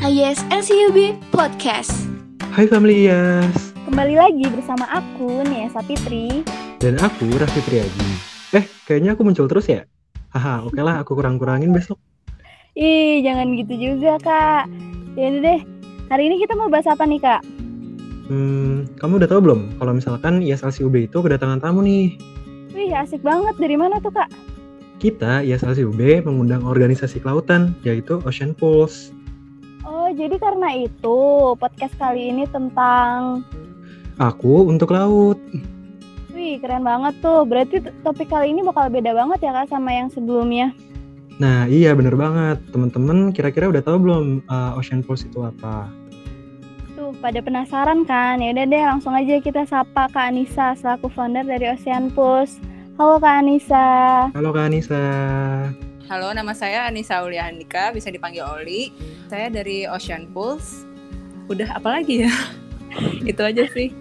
IS LCUB Podcast. Hai Family Yas, Kembali lagi bersama aku, Nia Sapitri. dan aku Raffi Triaji. Eh, kayaknya aku muncul terus ya? Haha, oke lah aku kurang-kurangin besok. Ih, jangan gitu juga, Kak. Ya udah deh, hari ini kita mau bahas apa nih, Kak? Hmm, kamu udah tahu belum kalau misalkan ISLCUB itu kedatangan tamu nih? Wih, asik banget. Dari mana tuh, Kak? Kita, ISLCUB, mengundang organisasi kelautan, yaitu Ocean Pulse. Oh, jadi karena itu podcast kali ini tentang... Aku untuk laut. Wih, keren banget tuh. Berarti topik kali ini bakal beda banget ya, Kak, sama yang sebelumnya. Nah, iya bener banget. Teman-teman kira-kira udah tahu belum uh, Ocean Pulse itu apa? Tuh, pada penasaran kan? Ya udah deh, langsung aja kita sapa Kak Anissa selaku founder dari Ocean Pulse. Halo Kak Anissa. Halo Kak Anissa. Halo, nama saya Anissa Aulia Handika, bisa dipanggil Oli. Saya dari Ocean Pulse. Udah apa lagi ya? Itu aja sih.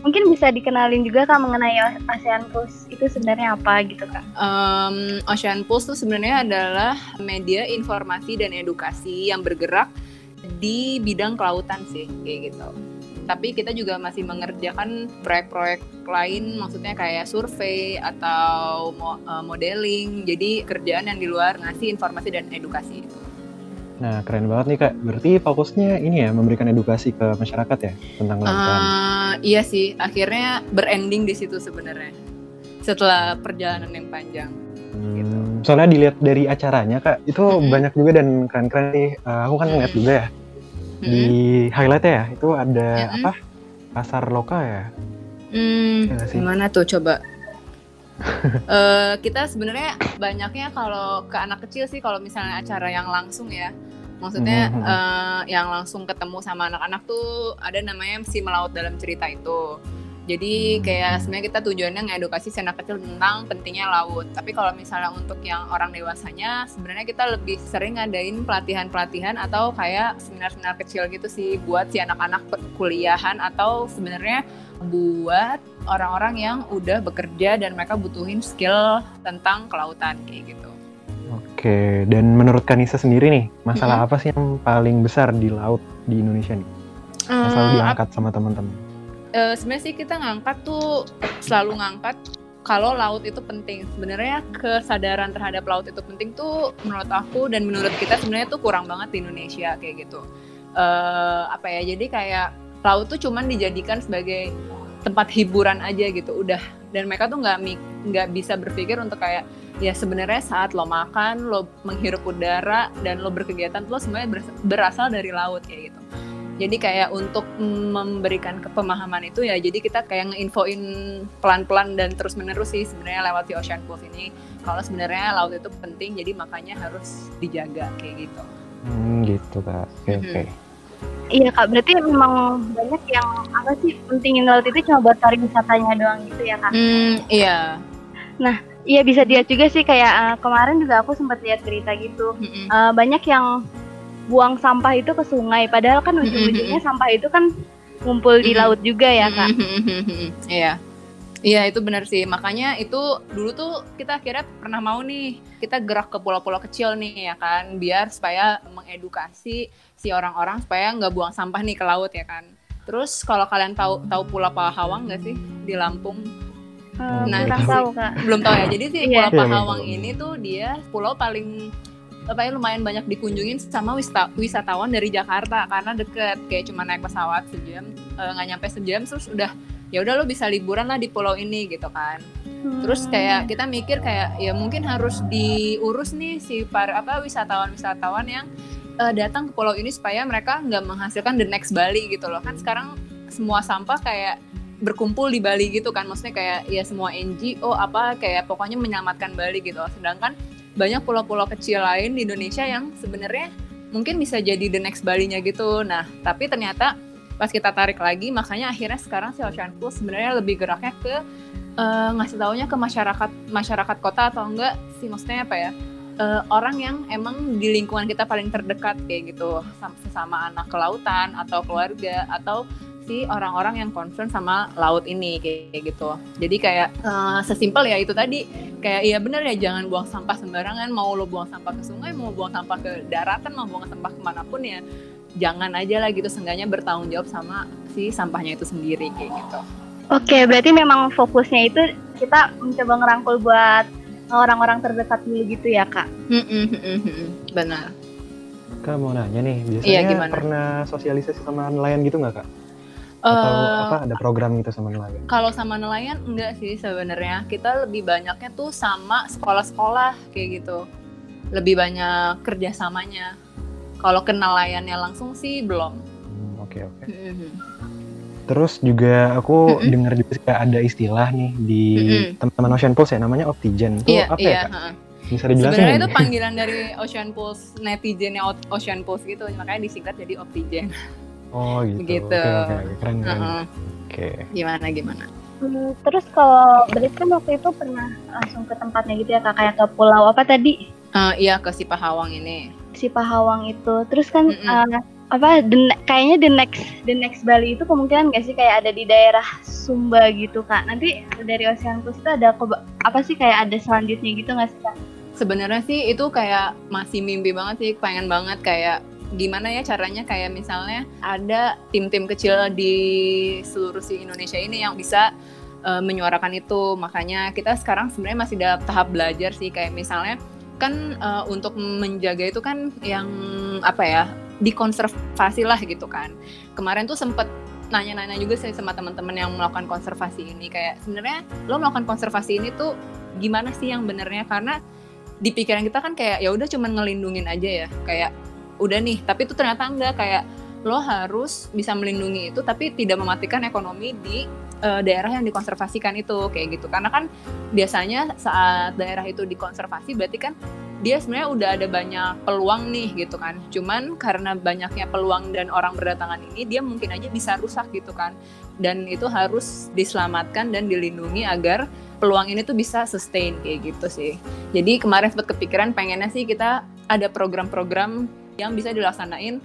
Mungkin bisa dikenalin juga Kak mengenai Ocean Pulse itu sebenarnya apa gitu Kak? Em, Ocean Pulse itu sebenarnya adalah media informasi dan edukasi yang bergerak di bidang kelautan sih, kayak gitu. Tapi kita juga masih mengerjakan proyek-proyek lain, maksudnya kayak survei atau eh, modeling. Jadi kerjaan yang di luar ngasih informasi dan edukasi itu. Nah, keren banget nih Kak. Berarti fokusnya ini ya, memberikan edukasi ke masyarakat ya tentang kelautan. Eh, iya sih, akhirnya berending di situ sebenarnya. Setelah perjalanan yang panjang. Hmm, soalnya dilihat dari acaranya kak, itu Mm-mm. banyak juga dan keren-keren nih. Eh, aku kan ngeliat juga ya di highlight ya, itu ada Mm-mm. apa? Pasar lokal ya. Hmm, Iya gimana tuh coba? Eh, kita sebenarnya banyaknya kalau ke anak kecil sih kalau misalnya acara yang langsung ya. Maksudnya Mhm. eh, yang langsung ketemu sama anak-anak tuh ada namanya si melaut dalam cerita itu. Jadi kayak sebenarnya kita tujuannya ngedukasi si anak kecil tentang pentingnya laut. Tapi kalau misalnya untuk yang orang dewasanya, sebenarnya kita lebih sering ngadain pelatihan-pelatihan atau kayak seminar-seminar kecil gitu sih buat si anak-anak kuliahan atau sebenarnya buat orang-orang yang udah bekerja dan mereka butuhin skill tentang kelautan kayak gitu. Oke, dan menurut Kanisa sendiri nih, masalah apa sih yang paling besar di laut di Indonesia nih? Yang selalu Eh, diangkat sama teman-teman. Eh, sebenarnya sih kita ngangkat tuh selalu ngangkat kalau laut itu penting. Sebenarnya kesadaran terhadap laut itu penting tuh menurut aku dan menurut kita sebenarnya tuh kurang banget di Indonesia kayak gitu. Eh, apa ya? Jadi kayak laut tuh cuman dijadikan sebagai tempat hiburan aja gitu, udah. Dan mereka tuh nggak nggak bisa berpikir untuk kayak ya sebenarnya saat lo makan, lo menghirup udara dan lo berkegiatan tuh lo bers- berasal dari laut kayak gitu. Jadi kayak untuk memberikan kepemahaman itu ya jadi kita kayak ngeinfoin pelan-pelan dan terus-menerus sih sebenarnya lewat si Ocean Pulse ini kalau sebenarnya laut itu penting jadi makanya harus dijaga kayak gitu. Hmm, gitu kak. Oke Mhm. oke. Iya Kak, berarti memang banyak yang apa sih pentingin laut itu cuma buat pariwisatanya doang gitu ya Kak? Hmm, iya. Iya bisa dilihat juga sih kayak eh, kemarin juga aku sempat lihat berita gitu. Mm-mm. Eh, banyak yang buang sampah itu ke sungai, padahal kan ujung-ujungnya sampah itu kan ngumpul di laut juga ya Kak. Iya. Iya itu benar sih makanya itu dulu tuh kita akhirnya pernah mau nih kita gerak ke pulau-pulau kecil nih ya kan biar supaya mengedukasi si orang-orang supaya nggak buang sampah nih ke laut ya kan. Terus kalau kalian tahu tahu Pulau Pahawang nggak sih di Lampung? Eh, Nah, itu tahu Kak. belum tahu ya. Jadi si Iya. Pulau Iya, belum Pahawang ini tuh dia pulau paling apa ya lumayan banyak dikunjungin sama wisata, wisatawan dari Jakarta karena deket kayak cuma naik pesawat sejam eh, nggak nyampe sejam terus udah ya udah lo bisa liburan lah di pulau ini gitu kan. Terus kayak kita mikir kayak ya mungkin harus diurus nih si para apa wisatawan-wisatawan yang eh, datang ke pulau ini supaya mereka nggak menghasilkan the next Bali gitu loh. Kan sekarang semua sampah kayak berkumpul di Bali gitu kan. Maksudnya kayak ya semua NGO apa kayak pokoknya menyelamatkan Bali gitu. Sedangkan banyak pulau-pulau kecil lain di Indonesia yang sebenarnya mungkin bisa jadi the next Bali-nya gitu. Nah, tapi ternyata pas kita tarik lagi makanya akhirnya sekarang si Ocean Pulse sebenarnya lebih geraknya ke eh, ngasih taunya ke masyarakat masyarakat kota atau enggak sih maksudnya apa ya eh, orang yang emang di lingkungan kita paling terdekat kayak gitu sam- sesama anak kelautan atau keluarga atau si orang-orang yang concern sama laut ini kayak gitu. Jadi kayak uh, sesimpel ya itu tadi kayak iya bener ya jangan buang sampah sembarangan. Mau lo buang sampah ke sungai, mau buang sampah ke daratan, mau buang sampah ke mana pun ya jangan aja lah gitu. Seenggaknya bertanggung jawab sama si sampahnya itu sendiri kayak gitu. Oke, berarti memang fokusnya itu kita mencoba ngerangkul buat orang-orang terdekat dulu gitu ya kak? Benar. Kak mau nanya nih, biasanya Iya, gimana? pernah sosialisasi sama nelayan gitu nggak kak? Atau Eh, apa ada program gitu sama nelayan? Kalau sama nelayan enggak sih sebenarnya. Kita lebih banyaknya tuh sama sekolah-sekolah kayak gitu. Lebih banyak kerjasamanya. Kalau ke nelayannya langsung sih belum. Hmm, Oke oke. Mhm. Terus juga aku Mm-mm. dengar juga ada istilah nih di Mm-mm. teman-teman Ocean Pulse ya namanya Optigen. Itu Iya, apa iya. ya kak? heeh. Bisa dijelasin Sebenarnya itu panggilan dari Ocean Pulse netizennya Ocean Pulse gitu, makanya disingkat jadi Optigen. Oh gitu. Begitu. Oke oke oke. keren keren. Heeh. Oke. Gimana gimana? Hmm, terus kalau Berit kan waktu itu pernah langsung ke tempatnya gitu ya kak, kayak ke pulau apa tadi? Eh, iya ke si Pahawang ini. Si Pahawang itu. Terus kan eh, apa the kayaknya the next the next Bali itu kemungkinan nggak sih kayak ada di daerah Sumba gitu kak. Nanti dari Ocean Plus itu ada apa sih kayak ada selanjutnya gitu nggak sih kak? Sebenarnya sih itu kayak masih mimpi banget sih, pengen banget kayak gimana ya caranya kayak misalnya ada tim-tim kecil di seluruh si Indonesia ini yang bisa uh, menyuarakan itu. Makanya kita sekarang sebenarnya masih dalam tahap belajar sih kayak misalnya kan uh, untuk menjaga itu kan yang apa ya dikonservasi lah gitu kan. Kemarin tuh sempet nanya-nanya juga sih sama teman-teman yang melakukan konservasi ini kayak sebenarnya lo melakukan konservasi ini tuh gimana sih yang benernya karena di pikiran kita kan kayak ya udah cuman ngelindungin aja ya kayak udah nih. Tapi itu ternyata enggak kayak lo harus bisa melindungi itu tapi tidak mematikan ekonomi di eh, daerah yang dikonservasikan itu kayak gitu. Karena kan biasanya saat daerah itu dikonservasi berarti kan dia sebenarnya udah ada banyak peluang nih gitu kan. Cuman karena banyaknya peluang dan orang berdatangan ini dia mungkin aja bisa rusak gitu kan. Dan itu harus diselamatkan dan dilindungi agar peluang ini tuh bisa sustain kayak gitu sih. Jadi kemarin sempat kepikiran pengennya sih kita ada program-program yang bisa dilaksanain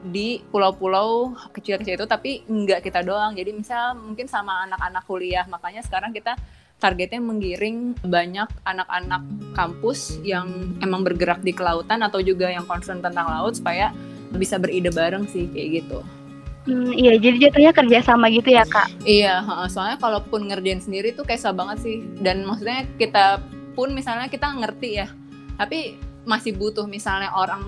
di pulau-pulau kecil-kecil itu tapi nggak kita doang jadi misal mungkin sama anak-anak kuliah makanya sekarang kita targetnya menggiring banyak anak-anak kampus yang emang bergerak di kelautan atau juga yang concern tentang laut supaya bisa beride bareng sih kayak gitu Hmm, iya, jadi jatuhnya kerjasama gitu ya kak. Iya, soalnya kalaupun ngerjain sendiri tuh kayak susah banget sih. Dan maksudnya kita pun misalnya kita ngerti ya, tapi masih butuh misalnya orang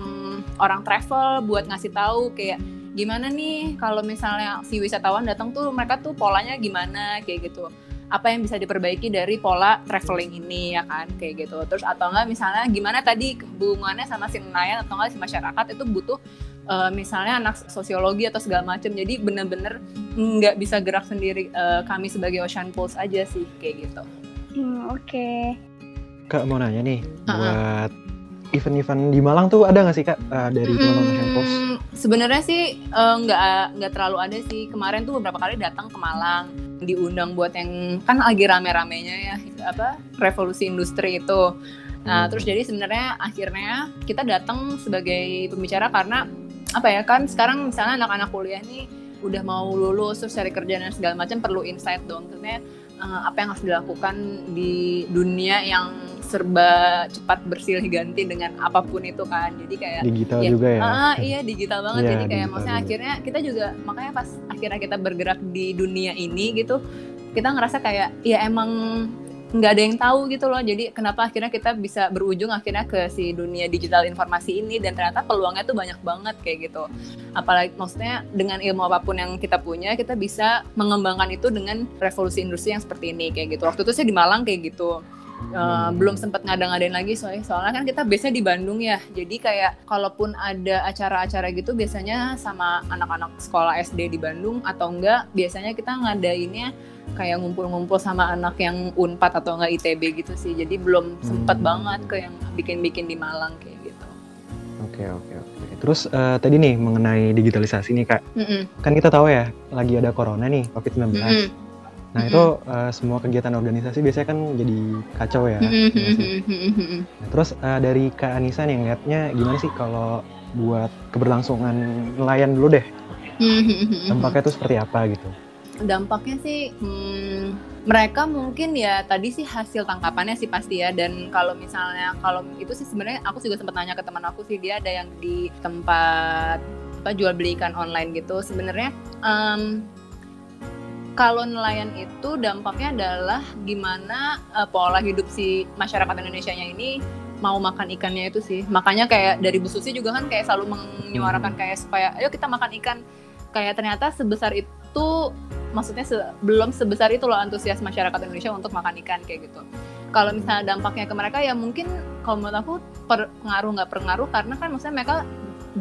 orang travel buat ngasih tahu kayak gimana nih kalau misalnya si wisatawan datang tuh mereka tuh polanya gimana kayak gitu. Apa yang bisa diperbaiki dari pola traveling ini ya kan kayak gitu. Terus atau enggak misalnya gimana tadi hubungannya sama si nelayan atau enggak si masyarakat itu butuh eh, misalnya anak sosiologi atau segala macam. Jadi bener-bener nggak bisa gerak sendiri eh, kami sebagai Ocean Pulse aja sih kayak gitu. Hmm, Oke. Kak mau nanya nih Ha-ha. buat event-event di Malang tuh ada nggak sih kak eh, dari teman-teman? Hmm, Sebenarnya sih eh, nggak nggak terlalu ada sih. Kemarin tuh beberapa kali datang ke Malang diundang buat yang kan lagi rame-ramenya ya apa revolusi industri itu. Nah Hmm. terus jadi sebenarnya akhirnya kita datang sebagai pembicara karena apa ya kan sekarang misalnya anak-anak kuliah nih udah mau lulus terus cari kerjaan dan segala macam perlu insight dong. Maksudnya eh, apa yang harus dilakukan di dunia yang serba cepat bersilih ganti dengan apa pun itu kan. Jadi kayak Digital Iya. juga ya? Ah, iya digital banget Iya, jadi kayak maksudnya juga. akhirnya kita juga makanya pas akhirnya kita bergerak di dunia ini gitu kita ngerasa kayak ya emang nggak ada yang tahu gitu loh jadi kenapa akhirnya kita bisa berujung akhirnya ke si dunia digital informasi ini dan ternyata peluangnya tuh banyak banget kayak gitu apalagi maksudnya dengan ilmu apa pun yang kita punya kita bisa mengembangkan itu dengan revolusi industri yang seperti ini kayak gitu waktu itu sih di Malang kayak gitu Uh, Hmm. belum sempat ngada-ngadain lagi soalnya soalnya kan kita biasanya di Bandung ya jadi kayak kalaupun ada acara-acara gitu biasanya sama anak-anak sekolah SD di Bandung atau enggak biasanya kita ngadainnya kayak ngumpul-ngumpul sama anak yang Unpad atau enggak ITB gitu sih jadi belum sempet Hmm. banget ke yang bikin-bikin di Malang kayak gitu Oke oke oke. Terus eh, tadi nih mengenai digitalisasi nih kak, Mm-mm. kan kita tahu ya lagi ada corona nih COVID-19. Mm-mm. Nah Mm-mm. itu eh, semua kegiatan organisasi biasanya kan jadi kacau ya. Mm-mm. Nah, terus eh, dari Kak Anissa nih ngeliatnya gimana sih kalau buat keberlangsungan nelayan dulu deh Hmm, hmm, hmm, hmm. Dampaknya tuh seperti apa gitu? dampaknya sih hmm, mereka mungkin ya tadi sih hasil tangkapannya sih pasti ya dan kalau misalnya kalau itu sih sebenarnya aku juga sempat nanya ke teman aku sih dia ada yang di tempat apa jual beli ikan online gitu sebenarnya em, kalau nelayan itu dampaknya adalah gimana eh, pola hidup si masyarakat Indonesia nya ini mau makan ikannya itu sih. Makanya kayak dari Bu Susi juga kan kayak selalu menyuarakan kayak supaya ayo kita makan ikan. Kayak ternyata sebesar itu maksudnya se- belum sebesar itu loh antusias masyarakat Indonesia untuk makan ikan kayak gitu. Kalau misalnya dampaknya ke mereka ya mungkin kalau menurut aku pengaruh nggak pengaruh karena kan maksudnya mereka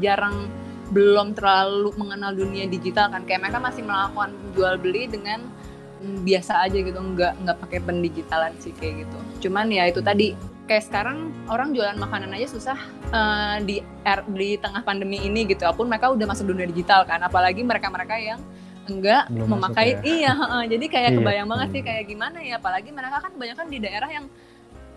jarang belum terlalu mengenal dunia digital kan kayak mereka masih melakukan jual beli dengan mm, biasa aja gitu nggak nggak pakai pendigitalan sih kayak gitu. Cuman ya itu tadi kayak sekarang orang jualan makanan aja susah eh, di er- di tengah pandemi ini gitu. Apun mereka udah masuk dunia digital kan, apalagi mereka-mereka yang enggak Belum memakai ya. iya heeh. jadi kayak Iya. kebayang banget Hmm. sih kayak gimana ya apalagi mereka kan kebanyakan di daerah yang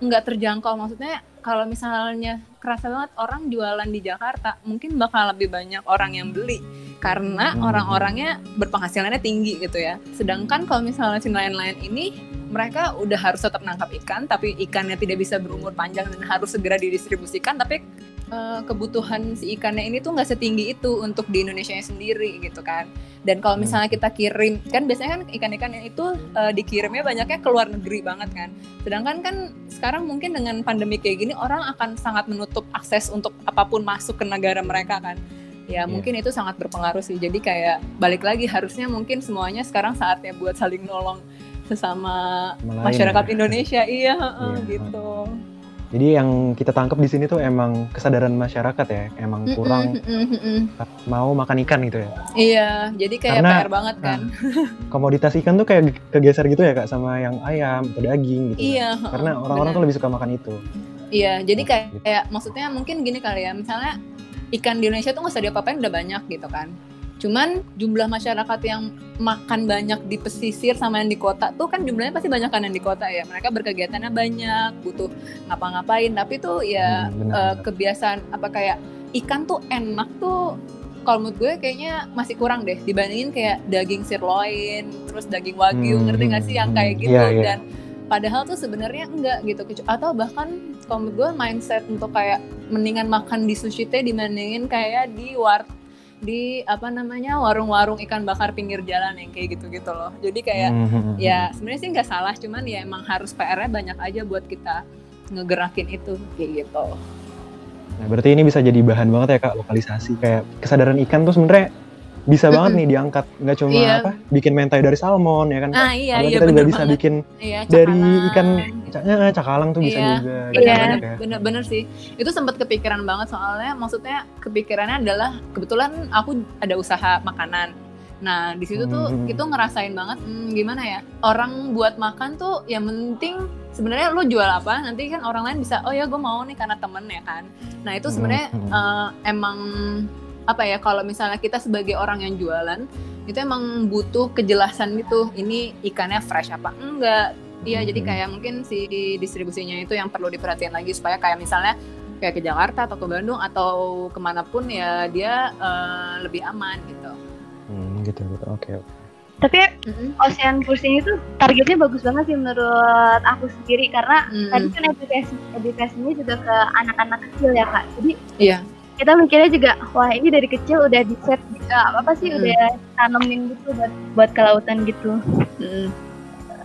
nggak terjangkau. Maksudnya kalau misalnya kerasa banget orang jualan di Jakarta mungkin bakal lebih banyak orang yang beli. Karena Hmm. orang-orangnya berpenghasilannya tinggi gitu ya. Sedangkan kalau misalnya si nelayan-nelayan ini mereka udah harus tetap nangkap ikan tapi ikannya tidak bisa berumur panjang dan harus segera didistribusikan tapi eh, kebutuhan si ikannya ini tuh nggak setinggi itu untuk di Indonesia sendiri gitu kan. Dan kalau Hmm. misalnya kita kirim kan biasanya kan ikan-ikan yang itu eh, dikirimnya banyaknya ke luar negeri banget kan. Sedangkan kan sekarang mungkin dengan pandemi kayak gini orang akan sangat menutup akses untuk apa pun masuk ke negara mereka kan. Ya Iya. mungkin itu sangat berpengaruh sih. Jadi kayak balik lagi harusnya mungkin semuanya sekarang saatnya buat saling nolong sesama Sama lain masyarakat ya. Indonesia. Iya heeh, Iya, gitu Jadi yang kita tangkap di sini tuh emang kesadaran masyarakat ya, emang kurang Mm-mm, mm-mm, mm-mm. mau makan ikan gitu ya. iya jadi kayak Karena- PR banget kan Komoditas ikan tuh kayak kegeser gitu ya kak sama yang ayam atau daging gitu. iya Karena heeh, orang-orang tuh lebih suka makan itu. Iya, jadi kayak, Gitu. kayak maksudnya mungkin gini kali ya, misalnya ikan di Indonesia tuh nggak usah diapa-apain udah banyak gitu kan. Cuman jumlah masyarakat yang makan banyak di pesisir sama yang di kota tuh kan jumlahnya pasti banyak kan yang di kota ya. Mereka berkegiatannya banyak, butuh ngapa-ngapain, tapi tuh ya Hmm, benar. kebiasaan apa kayak ikan tuh enak tuh kalau menurut gue kayaknya masih kurang deh dibandingin kayak daging sirloin, terus daging wagyu, Hmm, ngerti nggak sih yang kayak hmm, gitu iya, iya. dan padahal tuh sebenarnya enggak gitu atau bahkan kalau menurut gue mindset untuk kayak mendingan makan di sushi teh dibandingin kayak di war di apa namanya warung-warung ikan bakar pinggir jalan yang kayak gitu-gitu loh. Jadi kayak Hmm, hmm, hmm. ya sebenarnya sih nggak salah cuman ya emang harus PR-nya banyak aja buat kita ngegerakin itu kayak gitu. Nah, berarti ini bisa jadi bahan banget ya kak lokalisasi. Kayak kesadaran ikan tuh sebenarnya bisa banget nih diangkat nggak cuma Iya. apa bikin mentai dari salmon ya kan ah iya iya kita juga bener bisa banget bikin iya, dari cakalang. ikan ca- cakalang tuh bisa Iya, juga Iya. gitu banyak ya. bener bener sih itu sempat kepikiran banget soalnya maksudnya kepikirannya adalah kebetulan aku ada usaha makanan nah di situ tuh Hmm. itu ngerasain banget hmm, gimana ya orang buat makan tuh yang penting sebenarnya lo jual apa nanti kan orang lain bisa oh ya gue mau nih karena temen ya kan nah itu sebenarnya Hmm, hmm. eh, emang apa ya kalau misalnya kita sebagai orang yang jualan itu emang butuh kejelasan gitu ini ikannya fresh apa enggak Iya, jadi Mhm. kayak mungkin si distribusinya itu yang perlu diperhatiin lagi supaya kayak misalnya kayak ke Jakarta atau ke Bandung atau ke mana pun ya dia eh, lebih aman gitu. Hmm, gitu gitu oke oke. Tapi Mm-mm. Ocean Cruise ini tuh targetnya bagus banget sih menurut aku sendiri karena Mm. tadi kan edukasi edukasinya juga ke anak-anak kecil ya kak. Jadi Iya. Kita mikirnya juga wah ini dari kecil udah di set apa sih Mm. udah tanemin gitu buat buat ke lautan gitu. Mm.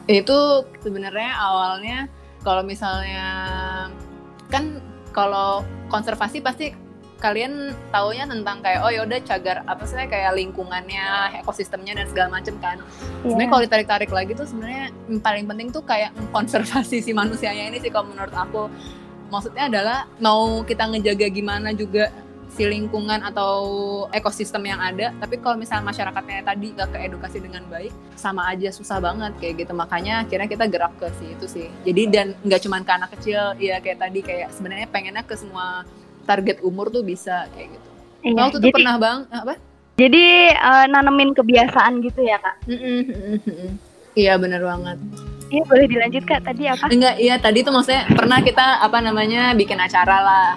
Itu sebenarnya awalnya kalau misalnya kan kalau konservasi pasti kalian taunya tentang kayak oh yaudah cagar apa sih kayak lingkungannya ekosistemnya dan segala macem kan sebenarnya Iya. kalau ditarik-tarik lagi tuh sebenarnya yang paling penting tuh kayak konservasi si manusianya ini sih kalau menurut aku maksudnya adalah mau kita ngejaga gimana juga si lingkungan atau ekosistem yang ada tapi kalau misalnya masyarakatnya tadi gak keedukasi dengan baik sama aja susah banget kayak gitu. Makanya akhirnya kita gerak ke si itu sih. Jadi dan nggak cuma ke anak kecil ya kayak tadi kayak sebenarnya pengennya ke semua target umur tuh bisa kayak gitu. Iya, Kamu tuh, tuh jadi pernah bang apa? Jadi eh, nanemin kebiasaan gitu ya kak. iya bener banget Iya boleh dilanjut kak tadi apa? Enggak, iya tadi tuh maksudnya pernah kita apa namanya bikin acara lah.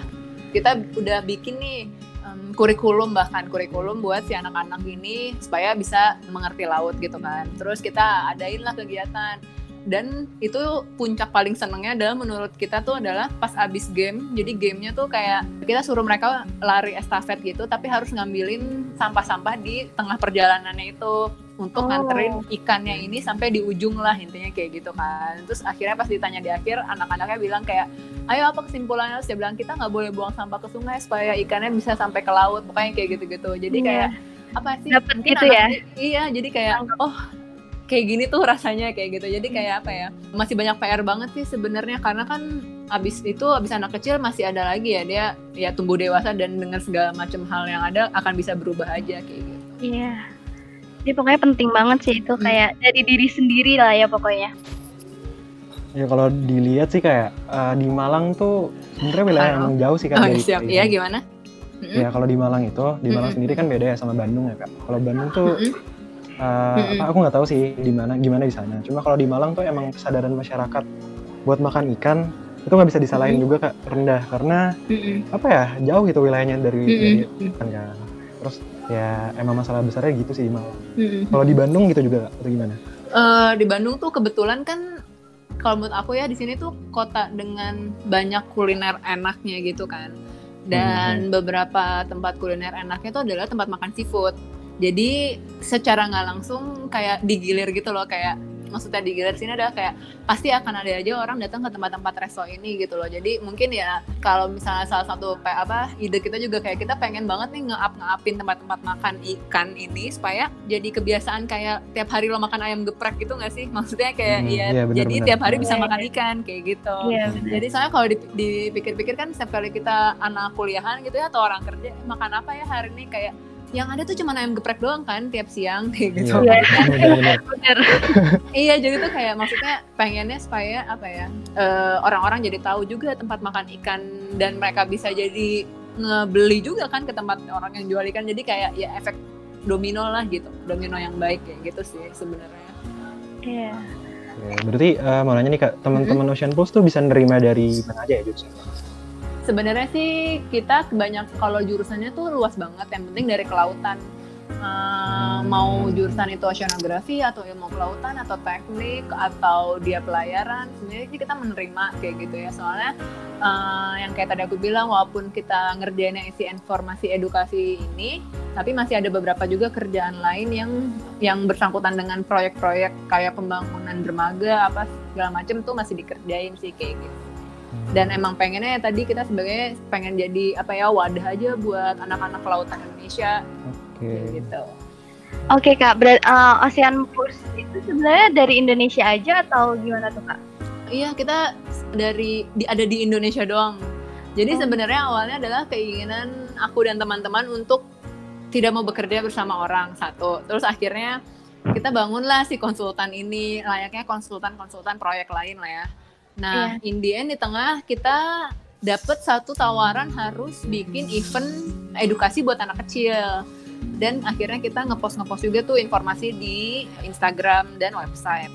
Kita udah bikin nih em, kurikulum bahkan kurikulum buat si anak-anak ini supaya bisa mengerti laut gitu kan. Terus kita adain lah kegiatan dan itu puncak paling senengnya adalah menurut kita tuh adalah pas abis game jadi gamenya tuh kayak kita suruh mereka lari estafet gitu tapi harus ngambilin sampah-sampah di tengah perjalanannya itu untuk Oh. nganterin ikannya ini sampai di ujung lah intinya kayak gitu kan terus akhirnya pas ditanya di akhir anak-anaknya bilang kayak ayo apa kesimpulannya Terus dia bilang kita nggak boleh buang sampah ke sungai supaya ikannya bisa sampai ke laut pokoknya kayak gitu-gitu jadi Iya. kayak apa sih Dapet mungkin gitu ya? iya jadi kayak oh kayak gini tuh rasanya kayak gitu jadi kayak apa ya masih banyak PR banget sih sebenarnya karena kan abis itu abis anak kecil masih ada lagi ya dia ya tumbuh dewasa dan dengan segala macam hal yang ada akan bisa berubah aja kayak gitu Iya. Jadi pokoknya penting banget sih itu Hmm. kayak dari diri sendiri lah ya pokoknya. Ya kalau dilihat sih kayak eh, di Malang tuh sebenarnya wilayah emang jauh sih kan oh dari siap dari ya gimana Mm-mm. Ya kalau di Malang itu, di Malang Mm-mm. sendiri kan beda ya sama Bandung ya kak. Kalau Bandung tuh, Mm-mm. eh, Mm-mm. apa, aku nggak tahu sih di mana gimana di sana. Cuma kalau di Malang tuh emang kesadaran masyarakat buat makan ikan itu nggak bisa disalahin Mm-mm. juga kak rendah karena Mm-mm. apa ya jauh gitu wilayahnya dari, dari Mm-mm. ikan kan. Terus ya emang masalah besarnya gitu sih di Malang. Mm-mm. Kalau di Bandung gitu juga atau gimana? Eh, di Bandung tuh kebetulan kan kalau menurut aku ya di sini tuh kota dengan banyak kuliner enaknya gitu kan. Dan beberapa tempat kuliner enaknya itu adalah tempat makan seafood. Jadi secara nggak langsung kayak digilir gitu loh kayak maksudnya digilir sini adalah kayak pasti akan ada aja orang datang ke tempat-tempat resto ini gitu loh. Jadi mungkin ya kalau misalnya salah satu apa ide kita juga kayak kita pengen banget nih nge-up nge-upin tempat-tempat makan ikan ini supaya jadi kebiasaan kayak tiap hari lo makan ayam geprek gitu nggak sih? Maksudnya kayak Hmm, ya iya, benar, jadi tiap hari bisa Iya, makan ikan kayak gitu. Iya. Jadi soalnya kalau dip- dipikir-pikir kan setiap kali kita anak kuliahan gitu ya atau orang kerja makan apa ya hari ini kayak yang ada tuh cuma ayam geprek doang kan tiap siang kayak gitu. Iya. Bener-bener. Benar. iya jadi tuh kayak maksudnya pengennya supaya apa ya eh, orang-orang jadi tahu juga tempat makan ikan dan mereka bisa jadi ngebeli juga kan ke tempat orang yang jual ikan jadi kayak ya efek domino lah gitu domino yang baik kayak gitu sih sebenarnya. Iya. Ya, berarti eh, mau nanya nih kak, teman-teman Ocean Plus tuh bisa nerima dari mana aja ya jurusan? Sebenarnya sih kita kebanyak kalau jurusannya tuh luas banget. Yang penting dari kelautan. Eh, mau jurusan itu oceanografi atau ilmu kelautan atau teknik atau dia pelayaran sebenarnya sih kita menerima kayak gitu ya soalnya eh, yang kayak tadi aku bilang walaupun kita ngerjainnya isi informasi edukasi ini tapi masih ada beberapa juga kerjaan lain yang yang bersangkutan dengan proyek-proyek kayak pembangunan dermaga apa segala macam tuh masih dikerjain sih kayak gitu dan emang pengennya ya tadi kita sebagai pengen jadi apa ya wadah aja buat anak-anak kelautan Indonesia Oke. kayak gitu. Oke kak, berat eh, Ocean Pulse itu sebenarnya dari Indonesia aja atau gimana tuh kak? Iya kita dari di, ada di Indonesia doang. Jadi Oh. sebenarnya awalnya adalah keinginan aku dan teman-teman untuk tidak mau bekerja bersama orang satu. Terus akhirnya kita bangunlah si konsultan ini layaknya konsultan-konsultan proyek lain lah ya. Nah, in the end di tengah kita dapat satu tawaran harus bikin event edukasi buat anak kecil. Dan akhirnya kita ngepost-ngepost juga tuh informasi di Instagram dan website.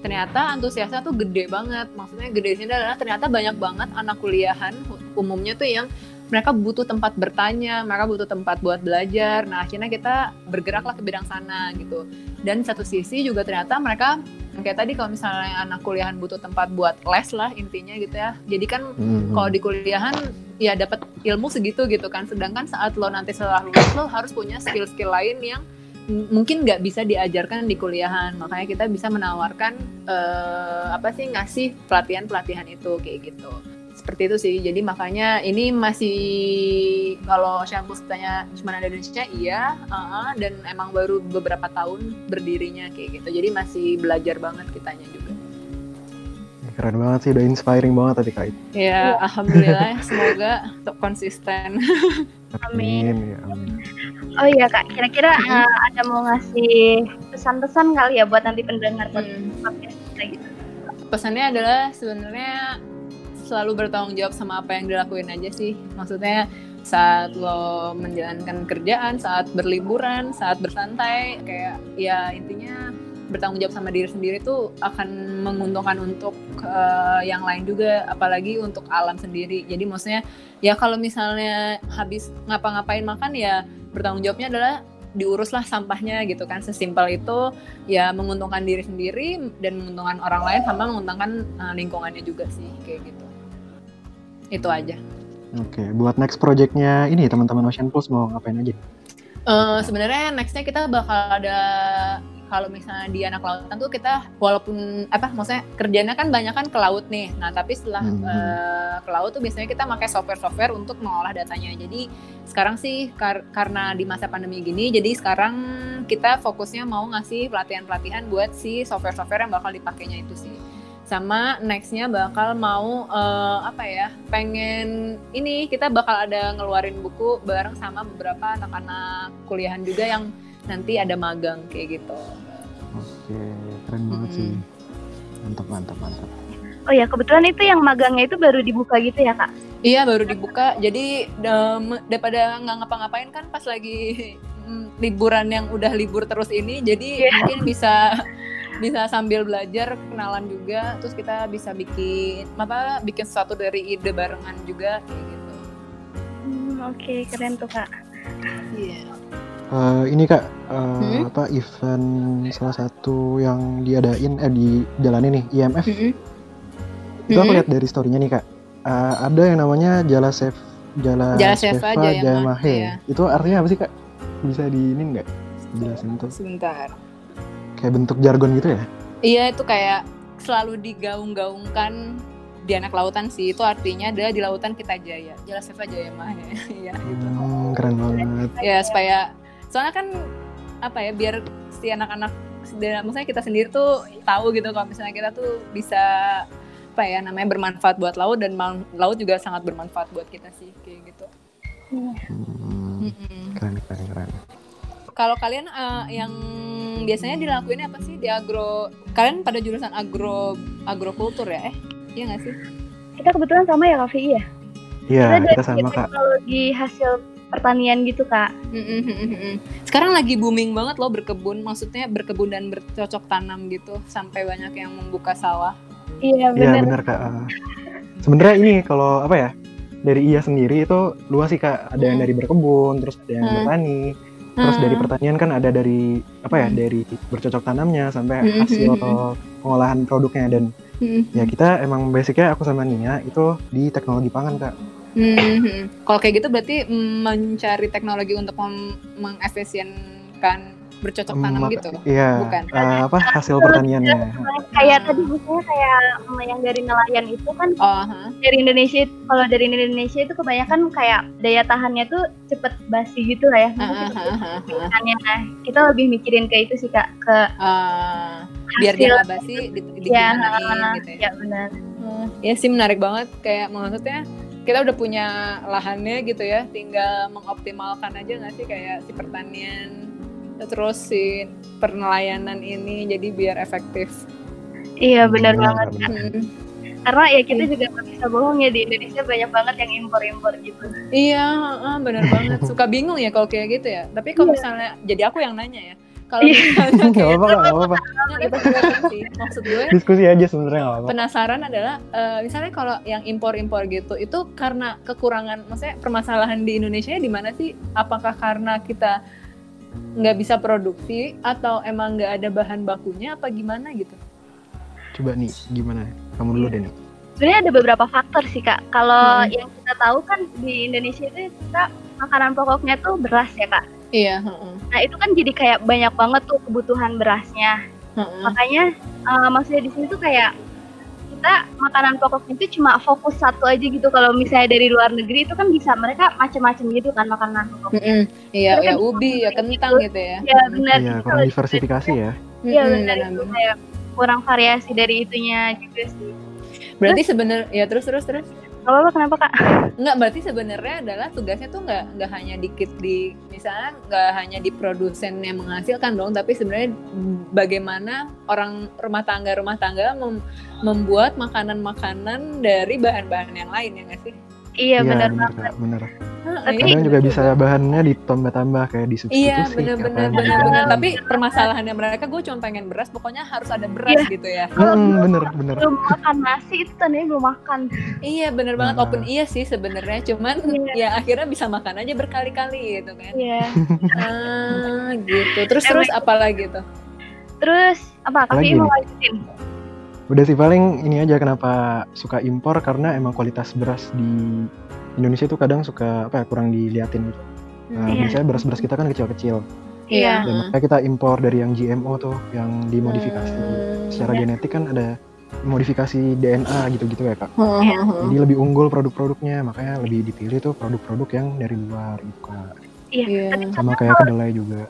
Ternyata antusiasnya tuh gede banget. Maksudnya gede sini adalah ternyata banyak banget anak kuliahan umumnya tuh yang mereka butuh tempat bertanya, mereka butuh tempat buat belajar. Nah, akhirnya kita bergeraklah ke bidang sana gitu. Dan satu sisi juga ternyata mereka kayak tadi kalau misalnya anak kuliahan butuh tempat buat les lah intinya gitu ya. Jadi kan Hmm. kalau di kuliahan ya dapat ilmu segitu gitu kan. Sedangkan saat lo nanti setelah lulus lo harus punya skill-skill lain yang mungkin nggak bisa diajarkan di kuliahan. Makanya kita bisa menawarkan eh, apa sih ngasih pelatihan-pelatihan itu kayak gitu. Seperti itu sih. Jadi makanya ini masih kalau shampoo tanya cuma ada di Indonesia iya, uh-uh, dan emang baru beberapa tahun berdirinya kayak gitu. Jadi masih belajar banget kitanya juga. Keren banget sih, udah inspiring banget tadi kak itu. Ya, alhamdulillah semoga tetap konsisten. Amin. ya, amin. Oh iya kak, kira-kira eh, ada mau ngasih pesan-pesan kali ya buat nanti pendengar Hmm. podcast kita gitu. Pesannya adalah sebenarnya selalu bertanggung jawab sama apa yang dilakuin aja sih. Maksudnya saat lo menjalankan kerjaan, saat berliburan, saat bersantai, kayak ya intinya bertanggung jawab sama diri sendiri tuh akan menguntungkan untuk uh, yang lain juga apalagi untuk alam sendiri. Jadi maksudnya ya kalau misalnya habis ngapa-ngapain makan ya bertanggung jawabnya adalah diuruslah sampahnya gitu kan. Sesimpel itu ya menguntungkan diri sendiri dan menguntungkan orang lain sama menguntungkan uh, lingkungannya juga sih kayak gitu itu aja Oke, buat next projectnya ini teman-teman Ocean Pulse mau ngapain aja? Uh, sebenarnya nextnya kita bakal ada kalau misalnya di anak lautan tuh kita walaupun apa maksudnya kerjanya kan banyak kan ke laut nih nah tapi setelah Hmm. uh, ke laut tuh biasanya kita pakai software-software untuk mengolah datanya jadi sekarang sih kar- karena di masa pandemi gini jadi sekarang kita fokusnya mau ngasih pelatihan-pelatihan buat si software-software yang bakal dipakainya itu sih sama nextnya bakal mau eh, apa ya pengen ini kita bakal ada ngeluarin buku bareng sama beberapa anak-anak kuliahan juga yang nanti ada magang kayak gitu Oke, keren banget sih. Mantap, mantap, mantap. Oh ya, kebetulan itu yang magangnya itu baru dibuka gitu ya, Kak? Iya baru dibuka jadi daripada nggak ngapa-ngapain kan pas lagi mm, liburan yang udah libur terus ini jadi Iya. mungkin bisa bisa sambil belajar kenalan juga terus kita bisa bikin apa bikin sesuatu dari ide barengan juga kayak gitu. Hmm, Oke, keren tuh, Kak. Iya. Eh, ini kak, eh, Hmm? apa event salah satu yang diadain eh dijalanin nih IMF itu aku Mhm. lihat dari storynya nih kak. Eh, ada yang namanya Jala Sef Jala, Jala Jayama, Jayamahe. iya. Itu artinya apa sih kak? Bisa diinin nggak? Jelasin tuh. Sebentar. Kayak bentuk jargon gitu ya? Iya itu kayak selalu digaung-gaungkan di anak lautan sih itu artinya adalah di lautan kita jaya jelas Seva Jaya Mah ya Iya, gitu. Hmm, keren banget. ya supaya soalnya kan apa ya biar si anak-anak dan maksudnya kita sendiri tuh tahu gitu kalau misalnya kita tuh bisa apa ya namanya bermanfaat buat laut dan laut juga sangat bermanfaat buat kita sih kayak gitu. Hmm, keren, keren, keren. Kalau kalian eh, yang biasanya dilakuin apa sih di agro? Kalian pada jurusan agro agrokultur ya? Eh, iya nggak sih? Kita kebetulan sama ya, Kak Vi, ya? Iya, dari kita sama kak. teknologi hasil pertanian gitu, Kak. Sekarang lagi booming banget loh berkebun, maksudnya berkebun dan bercocok tanam gitu, sampai banyak yang membuka sawah. Iya, Iya benar. benar kak. Sebenarnya ini kalau apa ya dari iya sendiri itu luas sih kak. Ada yang Hmm. dari berkebun, terus ada yang Hmm. bertani, terus dari Hmm. pertanian kan ada dari apa ya Hmm. dari bercocok tanamnya sampai Hmm, hasil hmm, hmm, pengolahan produknya dan Mm-mm. ya kita emang basicnya aku sama Nia itu di teknologi pangan kak. Mhm. Kalau kayak gitu berarti mencari teknologi untuk mengefisienkan bercocok tanam Em, gitu. Iya. Bukan. eh, apa hasil pertaniannya? Kayak tadi misalnya kayak mm, yang dari nelayan itu kan Oh, ha. dari Indonesia kalau dari Indonesia itu kebanyakan kayak daya tahannya tuh cepet basi gitu lah ya. Ah, ah. ikannya. Nah, kita lebih mikirin ke itu sih kak ke Ah, biar dia nggak basi di, ya, digimanain gitu ya. ya benar. Hmm, ya sih menarik banget kayak maksudnya kita udah punya lahannya gitu ya, tinggal mengoptimalkan aja nggak sih kayak si pertanian terus si penelayanan ini jadi biar efektif. Iya benar Benar, banget. benar. Hmm. Karena ya kita juga nggak bisa bohong ya di Indonesia banyak banget yang impor-impor gitu. Iya, heeh, bener banget. Suka bingung ya kalau kayak gitu ya. Tapi kalau Iya. misalnya, jadi aku yang nanya ya. Kalau Iya. misalnya kayak apa-apa beneran sih. Maksud gue Diskusi aja sebenarnya apa-apa. penasaran adalah eh, misalnya kalau yang impor-impor gitu itu karena kekurangan, maksudnya permasalahan di Indonesia di mana sih? Apakah karena kita nggak bisa produksi atau emang nggak ada bahan bakunya apa gimana gitu? Coba nih gimana? Kamu dulu deh nih. Sebenarnya ada beberapa faktor sih kak. Kalau Hmm. yang kita tahu kan di Indonesia itu kita makanan pokoknya tuh beras ya kak. Iya, heeh, Nah itu kan jadi kayak banyak banget tuh kebutuhan berasnya. heeh. Makanya eh, maksudnya di sini tuh kayak kita makanan pokoknya itu cuma fokus satu aja gitu. Kalau misalnya dari luar negeri itu kan bisa mereka macam-macam gitu kan makanan pokoknya. Mm-mm. Iya, Mereka ya ubi, ya kentang gitu. gitu ya. Ya benar. Iya, kurang diversifikasi ya. Iya benar itu kayak kurang variasi dari itunya juga sih. Berarti sebenarnya ya terus terus terus. Gak apa-apa kenapa kak? Enggak, berarti sebenarnya adalah tugasnya tuh nggak nggak hanya dikit di misalnya nggak hanya di produsen yang menghasilkan dong, tapi sebenarnya bagaimana orang rumah tangga rumah tangga mem- membuat makanan-makanan dari bahan-bahan yang lain ya nggak sih? Iya benar benar banget. kak, benar. Tapi- kadang juga bisa bahannya ditambah-tambah kayak disubstitusi Iya bener-bener apa gitu. bener-bener. Tapi permasalahannya mereka gue cuma pengen beras, pokoknya harus ada beras Iya. gitu ya. Mm, bener bener belum makan nasi itu tandanya belum makan Iya bener banget. Nah. Walaupun iya sih sebenarnya, cuman Iya. ya akhirnya bisa makan aja berkali-kali gitu kan. Iya. Ah gitu. Terus terus apa lagi tuh? terus apa kaki mau lanjutin Udah sih paling ini aja kenapa suka impor karena emang kualitas beras di Indonesia tuh kadang suka apa ya kurang diliatin gitu. Nah, Iya. biasanya beras-beras kita kan kecil-kecil. Iya. Dan makanya kita impor dari yang GMO tuh, yang dimodifikasi. Hmm. Secara Iya. genetik kan ada modifikasi DNA gitu-gitu ya kak. Iya. Jadi lebih unggul produk-produknya, makanya lebih dipilih tuh produk-produk yang dari luar gitu kak. iya Iya. Sama kayak kedelai juga.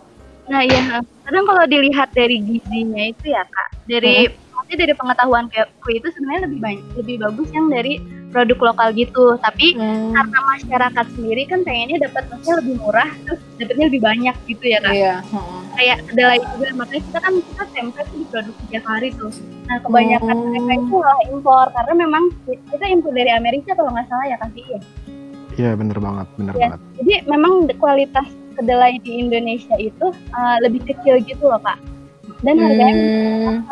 nah iya kadang kalau dilihat dari gizinya itu ya kak dari maksudnya dari pengetahuan keku itu sebenarnya lebih banyak lebih bagus yang dari produk lokal gitu tapi Hmm. karena masyarakat sendiri kan pengennya dapat maksudnya lebih murah terus dapatnya lebih banyak gitu ya kak Iya. heeh. kayak kedelai juga makanya kita kan kita tempe tuh diproduksi tiap hari tuh nah kebanyakan Oh. mereka itu malah impor karena memang kita impor dari Amerika kalau nggak salah ya kasih ya Iya bener banget, bener Iya. banget. jadi memang kualitas kedelai di Indonesia itu uh, lebih kecil gitu loh kak dan harganya Hmm.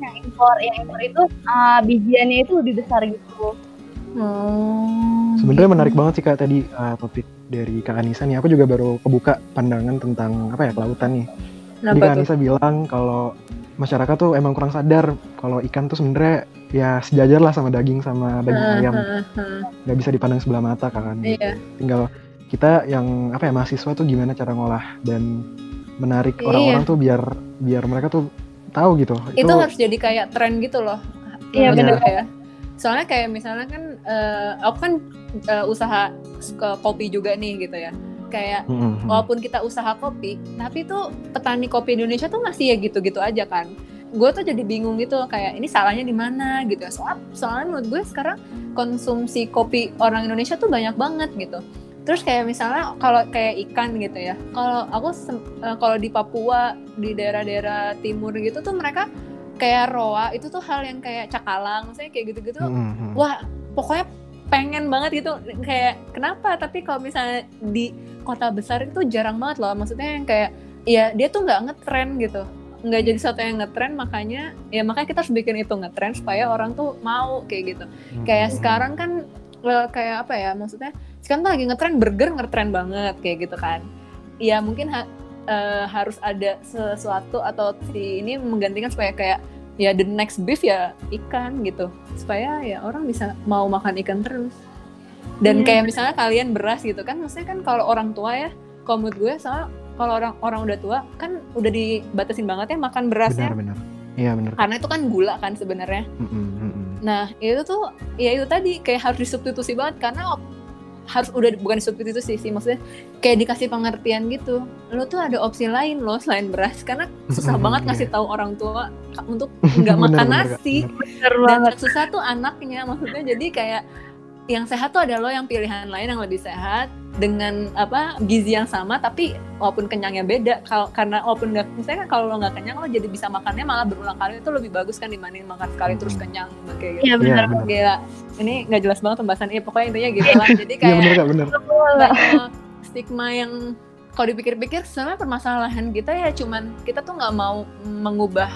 Yang impor yang impor itu uh, bijiannya itu lebih besar gitu Hmm. Sebenarnya menarik banget sih kak tadi uh, topik dari Kak Anissa nih. Aku juga baru kebuka pandangan tentang apa ya kelautan nih. Jadi Kenapa Kak tuh? Anissa bilang kalau masyarakat tuh emang kurang sadar kalau ikan tuh sebenarnya ya sejajar lah sama daging sama daging Heeh, ayam. heeh, heeh. Nggak bisa dipandang sebelah mata kan. gitu. Iya. Tinggal kita yang apa ya mahasiswa tuh gimana cara ngolah dan menarik Iya. orang-orang tuh biar biar mereka tuh tahu gitu. itu harus jadi kayak tren gitu loh. Iya, gue ya. Soalnya kayak misalnya kan eh, aku kan eh, usaha ke kopi juga nih gitu ya. Kayak Mm, mm, mm. walaupun kita usaha kopi, tapi tuh petani kopi Indonesia tuh masih ya gitu-gitu aja kan. Gue tuh jadi bingung gitu kayak ini salahnya di mana gitu. Soal soalnya menurut gue sekarang konsumsi kopi orang Indonesia tuh banyak banget gitu. Terus kayak misalnya kalau kayak ikan gitu ya. Kalau aku eh, kalau di Papua di daerah-daerah timur gitu tuh mereka kayak roa itu tuh hal yang kayak cakalang, misalnya kayak gitu-gitu. Mm, mm, mm. wah pokoknya pengen banget gitu. Kayak kenapa? Tapi kalau misalnya di kota besar itu jarang banget loh. Maksudnya yang kayak ya dia tuh nggak ngetren gitu. Nggak jadi satu yang ngetren makanya ya makanya kita harus bikin itu ngetren supaya orang tuh mau kayak gitu. Mm, kayak sekarang kan well, kayak apa ya maksudnya sekarang tuh lagi ngetren burger ngetren banget kayak gitu kan ya mungkin ha- eh, harus ada sesuatu atau si ini menggantikan supaya kayak ya the next beef ya ikan gitu supaya ya orang bisa mau makan ikan terus dan Iya. kayak misalnya kalian beras gitu kan maksudnya kan kalau orang tua ya kalau menurut gue soalnya kalau orang orang udah tua kan udah dibatasin banget ya makan berasnya benar benar. Iya benar. karena itu kan gula kan sebenarnya Mm, mm, mm, mm. Nah, itu tuh ya itu tadi kayak harus disubstitusi banget karena harus udah bukan disubstitusi sih, maksudnya kayak dikasih pengertian gitu. Lo tuh ada opsi lain loh selain beras karena susah Hmm, banget iya. ngasih tahu orang tua untuk nggak Bener, makan bener, nasi. bener. bener Dan banget yang susah tuh anaknya maksudnya jadi kayak yang sehat tuh ada lo yang pilihan lain yang lebih sehat dengan apa gizi yang sama tapi walaupun kenyangnya beda kalau karena walaupun nggak misalnya kan kalau lo nggak kenyang lo jadi bisa makannya malah berulang kali itu lebih bagus kan dibanding makan sekali terus Hmm. kenyang kayak gitu iya Iya bener benar. gila ini nggak jelas banget pembahasan iya pokoknya intinya gitu lah jadi Iya kayak benar kak benar. banyak stigma yang kalau dipikir-pikir sebenarnya permasalahan kita ya cuman kita tuh nggak mau mengubah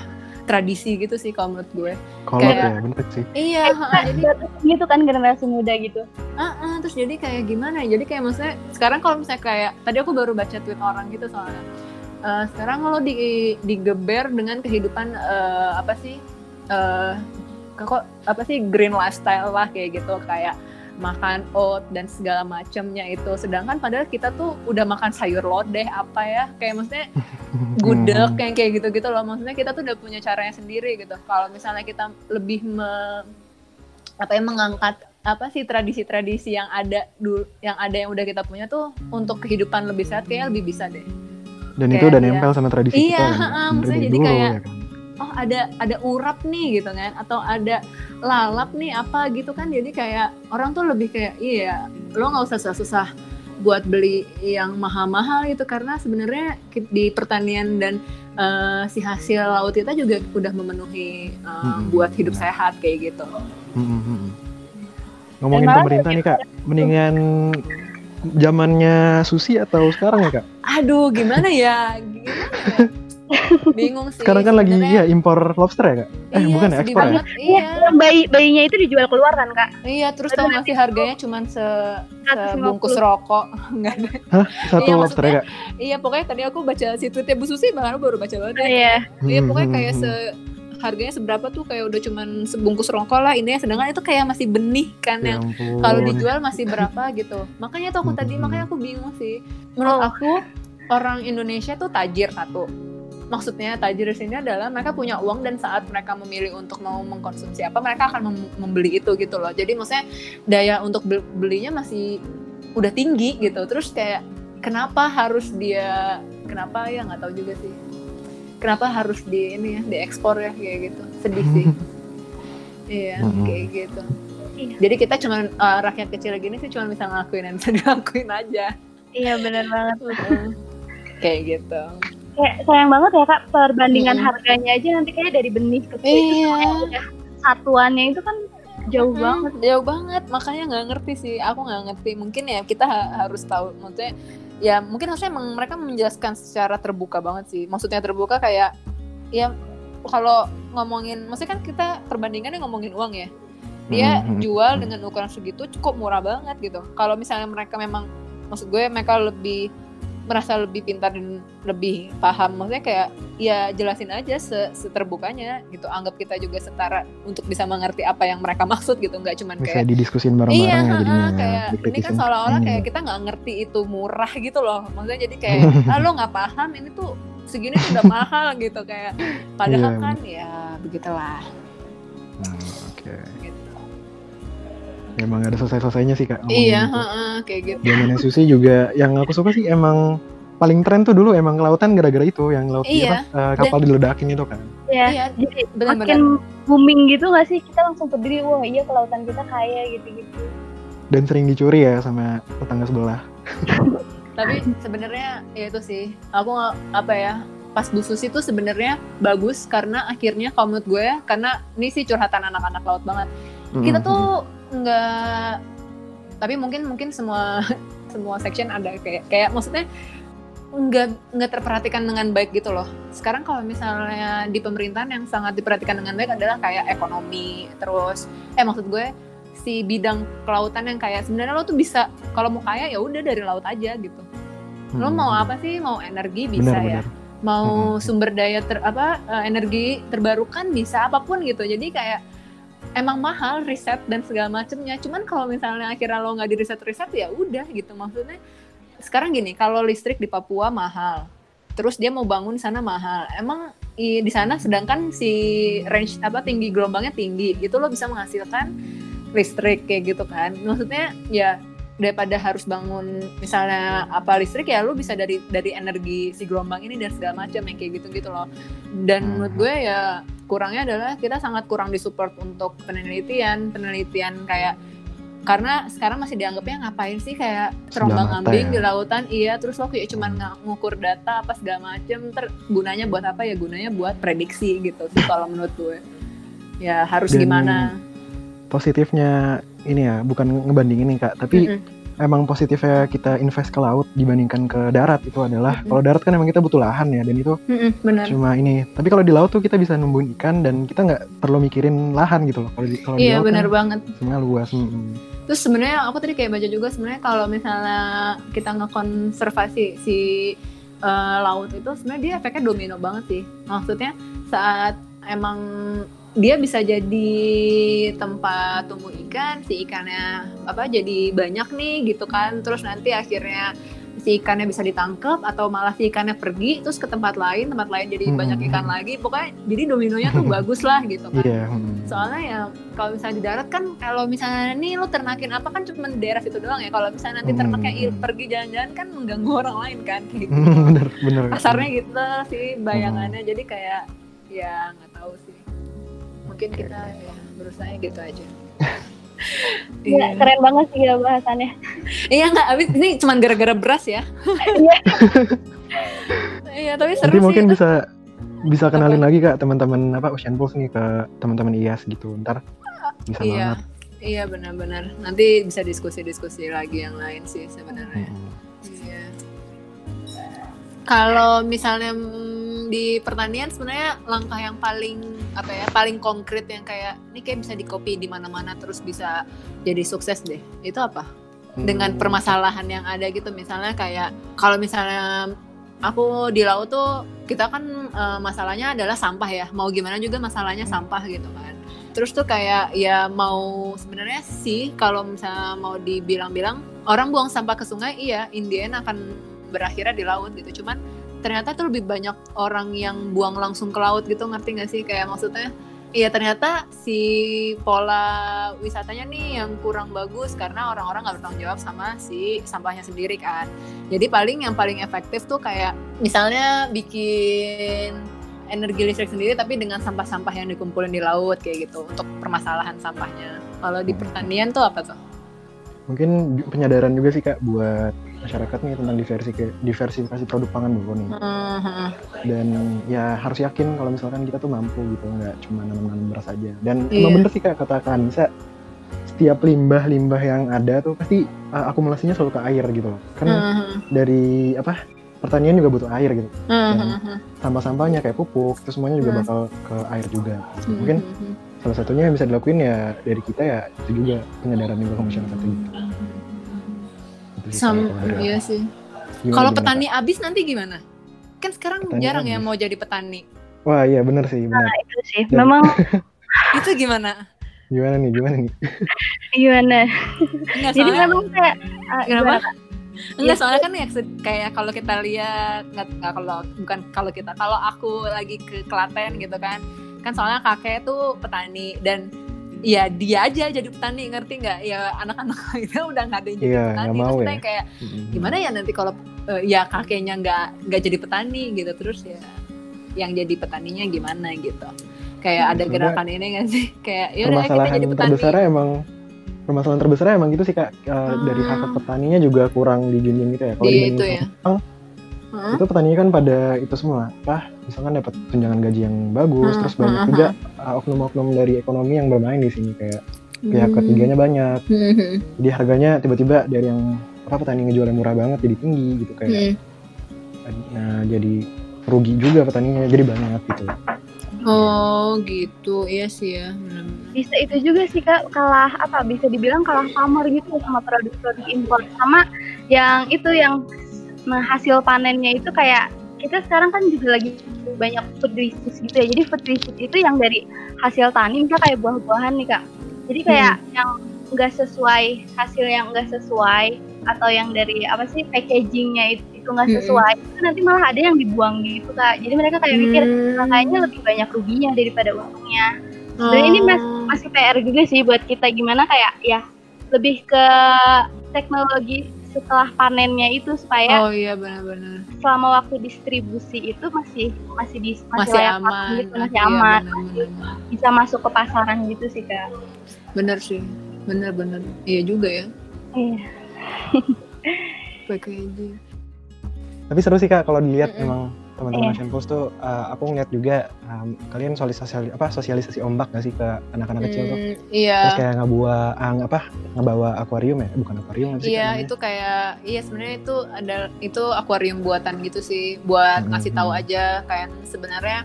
tradisi gitu sih kalau menurut gue. Kolot Kayak- ya benar sih. iya ha, jadi Batasin gitu kan generasi muda gitu. Ah, ah, terus jadi kayak gimana ya? Jadi kayak maksudnya sekarang kalau misalnya kayak tadi aku baru baca tweet orang gitu soalnya. Eh, sekarang lo di digeber dengan kehidupan eh, apa sih? Eh kok apa sih green lifestyle lah kayak gitu kayak makan oat dan segala macamnya itu sedangkan padahal kita tuh udah makan sayur lodeh apa ya kayak maksudnya gudeg Hmm. yang kayak gitu-gitu loh maksudnya kita tuh udah punya caranya sendiri gitu kalau misalnya kita lebih me- apa ya mengangkat apa sih tradisi-tradisi yang ada dulu yang ada yang udah kita punya tuh untuk kehidupan lebih sehat kayaknya lebih bisa deh Dan itu Kayak udah dia- nempel sama tradisi Iya, kita kan. Dari maksudnya jadi dulu, kayak- ya kan? Oh ada ada urap nih gitu kan atau ada lalap nih apa gitu kan jadi kayak orang tuh lebih kayak iya lo nggak usah susah-susah buat beli yang mahal-mahal gitu karena sebenarnya di pertanian dan eh, si hasil laut kita juga udah memenuhi eh, Mm-mm, buat hidup benar. sehat kayak gitu Mm, mm, mm. Ngomongin malah pemerintah nih kak, mendingan zamannya sushi atau sekarang ya kak? Aduh, gimana ya? Gimana ya? Bingung sih. Sekarang kan lagi sebenarnya. ya impor lobster ya kak? Eh Iya, bukan ya ekspor ya? Iya, Iya. bayi bayinya itu dijual keluar kan kak? Iya, terus tau gak sih harganya cuman se 150. sebungkus rokok. Enggak ada. Hah satu Iya, lobster ya kak? Iya, pokoknya tadi aku baca si tweetnya Bu Susi, bahkan aku baru baca banget. ya. Iya. Iya, Hmm, pokoknya hmm, kayak hmm. se harganya seberapa tuh kayak udah cuman sebungkus rokok lah ini sedangkan itu kayak masih benih kan Ya yang kalau dijual masih berapa gitu makanya tuh aku tadi makanya aku bingung sih menurut Oh. aku orang Indonesia tuh tajir satu maksudnya tajir di sini adalah mereka punya uang dan saat mereka memilih untuk mau mengkonsumsi apa mereka akan mem- membeli itu gitu loh. Jadi maksudnya daya untuk bel- belinya masih udah tinggi gitu. Terus kayak kenapa harus dia kenapa ya nggak tahu juga sih. Kenapa harus di ini ya diekspor ya kayak gitu. Sedih sih. Iya kayak gitu. Iya. jadi kita cuma rakyat kecil gini sih cuma bisa ngelakuin yang bisa dilakuin aja. Iya benar banget. kayak gitu Kayak sayang banget ya kak perbandingan Mm. harganya aja nanti kayak dari benih ke itu iya yang udah satuannya itu kan jauh Mm, banget. jauh banget makanya nggak ngerti sih aku nggak ngerti mungkin ya kita ha- harus tahu maksudnya ya mungkin harusnya emang mereka menjelaskan secara terbuka banget sih maksudnya terbuka kayak ya kalau ngomongin maksudnya kan kita perbandingannya ngomongin uang ya dia Hmm, hmm, jual hmm. dengan ukuran segitu cukup murah banget gitu kalau misalnya mereka memang maksud gue mereka lebih merasa lebih pintar dan lebih paham maksudnya kayak ya jelasin aja se seterbukanya gitu anggap kita juga setara untuk bisa mengerti apa yang mereka maksud gitu nggak cuman Bisa kayak didiskusin Iya, bareng-bareng ya jadinya. kayak ini kan seolah-olah Hmm. kayak kita nggak ngerti itu murah gitu loh. Maksudnya jadi kayak, ah lo nggak paham ini tuh segini tuh udah mahal gitu kayak. Padahal Iya, kan ya begitulah. Hmm. Gitu. Emang ada selesai-selesainya sih kak. Iya, itu. ha-ha, kayak gitu. Zamannya sushi juga yang aku suka sih emang paling tren tuh dulu emang kelautan gara-gara itu yang laut Iya. apa, eh, kapal diledakin itu kan. Iya. Iya, Jadi benar-benar. makin booming gitu gak sih kita langsung peduli wah iya kelautan kita kaya gitu-gitu. Dan sering dicuri ya sama tetangga sebelah. Tapi sebenarnya ya itu sih. Aku nggak- apa ya? Pas Bu Susi tuh sebenarnya bagus karena akhirnya kalau menurut gue karena ini sih curhatan anak-anak laut banget. kita Mm-mm. tuh nggak tapi mungkin mungkin semua semua section ada kayak kayak maksudnya nggak nggak terperhatikan dengan baik gitu loh sekarang kalau misalnya di pemerintahan yang sangat diperhatikan dengan baik adalah kayak ekonomi terus eh maksud gue si bidang kelautan yang kayak sebenarnya lo tuh bisa kalau mau kaya ya udah dari laut aja gitu lo Mm-mm. mau apa sih mau energi bisa ya Benar-benar. mau Mm-mm. sumber daya ter apa eh, energi terbarukan bisa apa pun gitu jadi kayak emang mahal riset dan segala macemnya. Cuman kalau misalnya akhirnya lo nggak di riset riset ya udah gitu. Maksudnya sekarang gini kalau listrik di Papua mahal terus dia mau bangun sana mahal. Emang di sana sedangkan si range apa tinggi gelombangnya tinggi gitu lo bisa menghasilkan listrik kayak gitu kan. Maksudnya ya daripada harus bangun misalnya apa listrik ya lu bisa dari dari energi si gelombang ini dan segala macam yang kayak gitu gitu loh. Dan Hmm. menurut gue ya kurangnya adalah kita sangat kurang disupport untuk penelitian penelitian kayak karena sekarang masih dianggapnya ngapain sih kayak terombang ambing ya. di lautan? Iya terus lo kayak cuman nga- ngukur data apa segala macem ter gunanya buat apa? Ya gunanya buat prediksi gitu sih kalau menurut gue. Ya harus Dan- gimana? Positifnya ini ya bukan ngebandingin nih kak, tapi Mm-mm. emang positifnya kita invest ke laut dibandingkan ke darat itu adalah Mm-mm. kalau darat kan emang kita butuh lahan ya dan itu Mm-mm, benar cuma ini. Tapi kalau di laut tuh kita bisa numbuhin ikan dan kita nggak perlu mikirin lahan gitu loh. Kalau di kalau di iya laut benar kan banget semuanya luas. mm-mm. Terus sebenarnya aku tadi kayak baca juga sebenarnya kalau misalnya kita ngekonservasi si eh, laut itu sebenarnya dia efeknya domino banget sih. Maksudnya saat emang dia bisa jadi tempat tumbuh ikan, si ikannya apa jadi banyak nih gitu kan. Terus nanti akhirnya si ikannya bisa ditangkap atau malah si ikannya pergi terus ke tempat lain, tempat lain jadi Hmm. banyak ikan lagi. Pokoknya jadi dominonya tuh bagus lah gitu kan Iya. mm. soalnya ya kalau misalnya di darat kan kalau misalnya nih lo ternakin apa kan cuma di daerah situ doang ya kalau misalnya nanti ternaknya Hmm. pergi jalan-jalan kan mengganggu orang lain kan kayak gitu. Bener bener. kasarnya gitu sih bayangannya Hmm. jadi kayak ya nggak tahu sih mungkin kita ya berusaha gitu aja Iya, keren banget sih ya bahasannya. iya nggak abis ini cuma gara-gara beras ya Iya. iya tapi seru Nanti sih mungkin itu. bisa bisa kenalin lagi kak teman-teman apa Ocean Pulse nih ke teman-teman IAS gitu. Ntar bisa iya banget. Iya benar-benar. Nanti bisa diskusi-diskusi lagi yang lain sih sebenarnya. Mm-mm. Iya. Kalau misalnya di pertanian sebenarnya langkah yang paling apa ya paling konkret yang kayak ini kayak bisa dikopi di mana-mana terus bisa jadi sukses deh. Itu apa? Dengan Hmm. permasalahan yang ada gitu misalnya kayak kalau misalnya aku di laut tuh kita kan eh, masalahnya adalah sampah ya. Mau gimana juga masalahnya sampah gitu kan. Terus tuh kayak ya mau sebenarnya sih kalau misalnya mau dibilang-bilang orang buang sampah ke sungai iya in the end akan berakhirnya di laut gitu cuman ternyata tuh lebih banyak orang yang buang langsung ke laut gitu ngerti gak sih? Kayak maksudnya iya ternyata si pola wisatanya nih yang kurang bagus karena orang-orang nggak bertanggung jawab sama si sampahnya sendiri kan. Jadi paling yang paling efektif tuh kayak misalnya bikin energi listrik sendiri tapi dengan sampah-sampah yang dikumpulin di laut kayak gitu untuk permasalahan sampahnya. Kalau di pertanian tuh apa tuh? Mungkin penyadaran juga sih kak buat masyarakat nih tentang diversifikasi, diversifikasi produk pangan dulu nih. Mhm. Dan ya harus yakin kalau misalkan kita tuh mampu gitu, nggak cuma nanam-nanam beras aja. Dan Iya. emang bener sih kak kata Kak Anissa, setiap limbah-limbah yang ada tuh pasti uh, akumulasinya selalu ke air gitu loh. Kan Mhm. dari apa pertanian juga butuh air gitu. Mhm. Sampah-sampahnya kayak pupuk, itu semuanya juga bakal ke air juga. Mungkin Mhm. salah satunya yang bisa dilakuin ya dari kita ya itu juga penyadaran juga ke masyarakat gitu. Itu sih Sam, iya sih. Kalau gimana, petani abis nanti gimana? Kan sekarang Petani jarang ya abis. mau jadi petani. Wah iya bener sih bener. itu sih Dan- memang Itu gimana? Gimana nih gimana nih? gimana Enggak jadi memang kayak ah, kenapa? Kak? Enggak soalnya kan ya kayak kalau kita lihat nggak kalau bukan kalau kita kalau aku lagi ke Klaten gitu kan kan soalnya kakek tuh petani dan ya dia aja jadi petani ngerti nggak? Ya anak-anak lainnya udah nggak ada yang jadi Iya, petani. nggak terus mau kita ya. kayak gimana ya nanti kalau eh, ya kakeknya nggak nggak jadi petani gitu. Terus ya yang jadi petaninya gimana gitu. Kayak ada Sebenarnya gerakan ini nggak sih? Kayak ya udah kita jadi petani. terbesarnya emang permasalahan terbesarnya emang gitu sih kak. Eh, dari hak petaninya juga kurang dijunjung gitu ya. Kalau Di itu ya. Jepang, Hah? itu petaninya kan pada itu semua, apa misalkan dapat tunjangan gaji yang bagus, Hmm, terus banyak hmm, juga uh, oknum-oknum dari ekonomi yang bermain di sini kayak pihak Hmm. ketiganya banyak. Hmm. Jadi harganya tiba-tiba dari yang apa petani ngejualnya murah banget jadi tinggi gitu kayak. Hmm. Nah jadi rugi juga petaninya jadi banyak gitu. Oh gitu, iya sih ya. benar-benar. bisa itu juga sih kak kalah apa bisa dibilang kalah pamor gitu sama produk-produk impor sama yang itu yang nah, hasil panennya itu kayak kita sekarang kan juga lagi banyak food waste gitu ya jadi food waste itu yang dari hasil tani misalnya kayak buah-buahan nih kak jadi kayak yang nggak sesuai hasil yang nggak sesuai atau yang dari apa sih packagingnya itu itu nggak Hmm. sesuai itu nanti malah ada yang dibuang gitu kak jadi mereka kayak mikir Hmm. "Nah, kayaknya lebih banyak ruginya daripada untungnya Sebenarnya ini mas- Oh. masih PR juga sih buat kita gimana kayak ya lebih ke teknologi setelah panennya itu supaya Oh iya benar-benar. selama waktu distribusi itu masih masih di masih, Masih layak aman. pakai gitu, masih Iya, aman benar-benar. bisa masuk ke pasaran gitu sih kak Bener sih. Bener-bener. Iya juga ya. iya Packaging. Tapi seru sih kak kalau dilihat Mm-mm. emang teman-teman. Asian Post tuh uh, aku ngeliat juga um, kalian sosialisasi apa sosialisasi ombak gak sih ke anak-anak kecil tuh Hmm, terus iya. kayak ngebawa ang apa ngebawa akuarium ya bukan akuarium sih Iya namanya? itu kayak iya sebenarnya itu ada itu akuarium buatan gitu sih buat Hmm, ngasih tahu hmm. aja kayak sebenarnya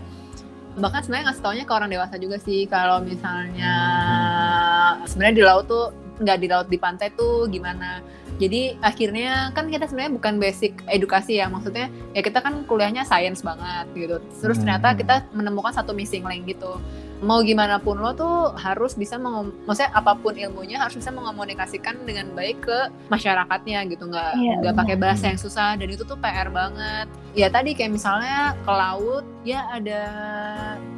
bahkan sebenarnya ngasih taunya ke orang dewasa juga sih kalau misalnya sebenarnya di laut tuh nggak di laut di pantai tuh gimana jadi akhirnya kan kita sebenarnya bukan basic edukasi ya maksudnya ya kita kan kuliahnya sains banget gitu. Terus Hmm. ternyata kita menemukan satu missing link gitu. Mau gimana pun lo tuh harus bisa mengom- maksudnya apa pun ilmunya harus bisa mengomunikasikan dengan baik ke masyarakatnya gitu. Nggak Iya, nggak pakai bahasa yang susah dan itu tuh PR banget. Ya tadi kayak misalnya ke laut ya ada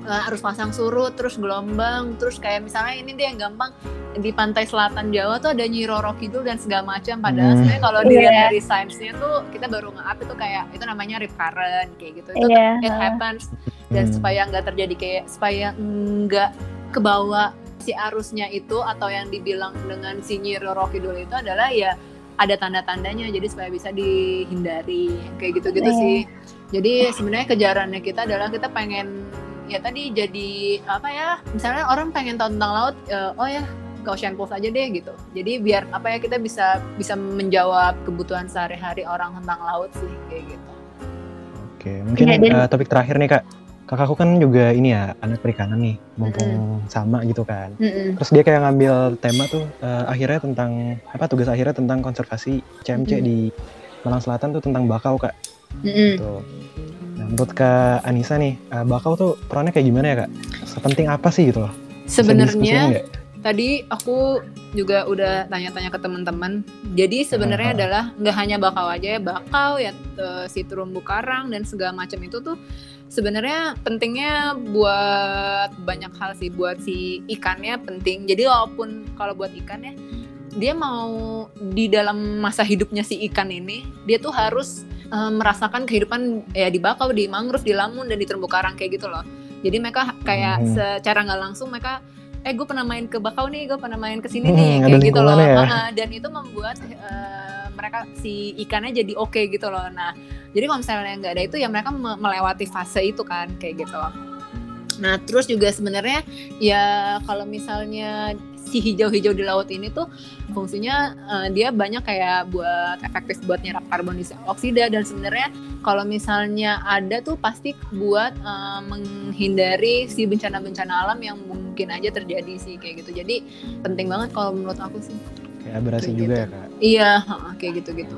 eh, harus pasang surut terus gelombang terus kayak misalnya ini dia yang gampang di pantai selatan Jawa tuh ada Nyi Roro Kidul dan segala macam padahal Hmm. sebenarnya kalau dilihat Iya. dari sainsnya tuh kita baru nge-up itu kayak itu namanya rip current kayak gitu itu Iya. it happens dan Hmm. supaya nggak terjadi kayak supaya nggak kebawa si arusnya itu atau yang dibilang dengan si Nyi Roro Kidul itu adalah ya ada tanda-tandanya jadi supaya bisa dihindari kayak gitu-gitu Iya. sih jadi sebenarnya kejarannya kita adalah kita pengen ya tadi jadi apa ya misalnya orang pengen tahu tentang laut eh, oh ya ke Ocean Pulse aja deh gitu jadi biar apa ya kita bisa bisa menjawab kebutuhan sehari-hari orang tentang laut sih kayak gitu Oke, mungkin dan- eh, topik terakhir nih kak. Kakakku kan juga ini ya anak perikanan nih, mumpung sama gitu kan. Mm-mm. Terus dia kayak ngambil tema tuh eh, akhirnya tentang apa tugas akhirnya tentang konservasi CMC Mhm. di Malang Selatan tuh tentang bakau kak. Mm-mm. Tuh. Nah, menurut kak Anissa nih, eh, bakau tuh perannya kayak gimana ya kak? Sepenting apa sih gitu loh? Sebenarnya tadi aku juga udah tanya-tanya ke teman-teman. Jadi sebenarnya Aha. adalah nggak hanya bakau aja ya, bakau ya eh, si terumbu karang dan segala macam itu tuh sebenarnya pentingnya buat banyak hal sih. Buat si ikannya penting. Jadi walaupun kalau buat ikannya dia mau di dalam masa hidupnya si ikan ini, dia tuh harus eh, merasakan kehidupan ya di bakau, di mangrove, di lamun dan di terumbu karang kayak gitu loh. Jadi mereka kayak Hmm. secara nggak langsung mereka eh gue pernah main ke bakau nih gue pernah main ke sini Hmm, nih kayak gitu loh ya. Ah, dan itu membuat eh, mereka si ikannya jadi oke gitu loh nah jadi kalau misalnya nggak ada itu ya mereka me- melewati fase itu kan kayak gitu nah terus juga sebenarnya ya kalau misalnya si hijau-hijau di laut ini tuh fungsinya eh, dia banyak kayak buat efektif buat nyerap karbon dioksida dan sebenarnya kalau misalnya ada tuh pasti buat eh, menghindari si bencana-bencana alam yang mungkin aja terjadi sih kayak gitu. Jadi penting banget kalau menurut aku sih. Kayak abrasi Kayak juga gitu. ya kak. Iya, kayak gitu-gitu.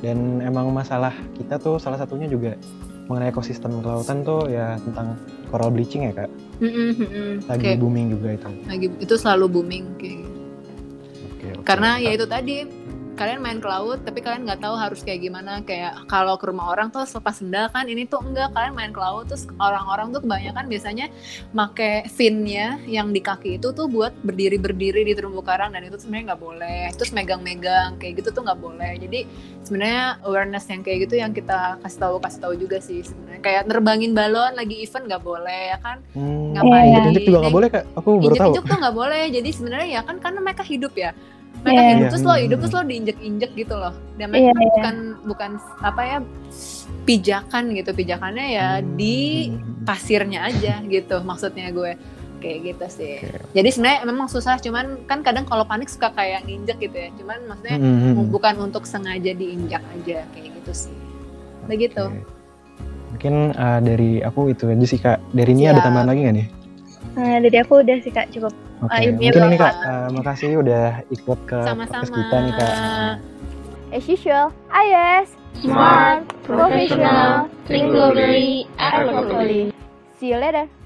Dan emang masalah kita tuh salah satunya juga mengenai ekosistem kelautan tuh ya tentang coral bleaching ya kak. Mm-mm, mm-mm. Lagi Kayak booming juga itu. lagi itu selalu booming kayak. Oke, oke. Karena ya itu tadi kalian main ke laut tapi kalian nggak tahu harus kayak gimana. Kayak kalau ke rumah orang tuh selepas sendal kan ini tuh enggak kalian main ke laut terus orang-orang tuh kebanyakan biasanya make finnya yang di kaki itu tuh buat berdiri berdiri di terumbu karang dan itu sebenarnya nggak boleh. Terus megang-megang kayak gitu tuh nggak boleh. Jadi sebenarnya awareness yang kayak gitu yang kita kasih tahu kasih tahu juga sih sebenarnya. Kayak nerbangin balon lagi event nggak boleh ya kan? Hmm, ngapain? Injek-injek juga nggak boleh kak. Aku baru tahu. tuh nggak boleh. Jadi sebenarnya ya kan karena mereka hidup ya mereka Iya. hidup terus lo hidup terus lo diinjek-injek gitu loh dan mereka Iya, kan iya. bukan bukan apa ya pijakan gitu pijakannya ya di Hmm. pasirnya aja gitu maksudnya gue kayak gitu sih Oke. jadi sebenarnya memang susah cuman kan kadang kalau panik suka kayak nginjek gitu ya cuman maksudnya Hmm, hmm, hmm. bukan untuk sengaja diinjak aja kayak gitu sih begitu Oke. Mungkin uh, dari aku itu aja sih kak. Dari ini ada Siap. tambahan lagi nggak nih? Nah, dari aku udah sih kak cukup. Oke, Ah, ilmiah mungkin ini kak, uh, makasih udah ikut ke podcast kita nih kak. As usual, IOS, smart, professional, think globally, act locally. See you later.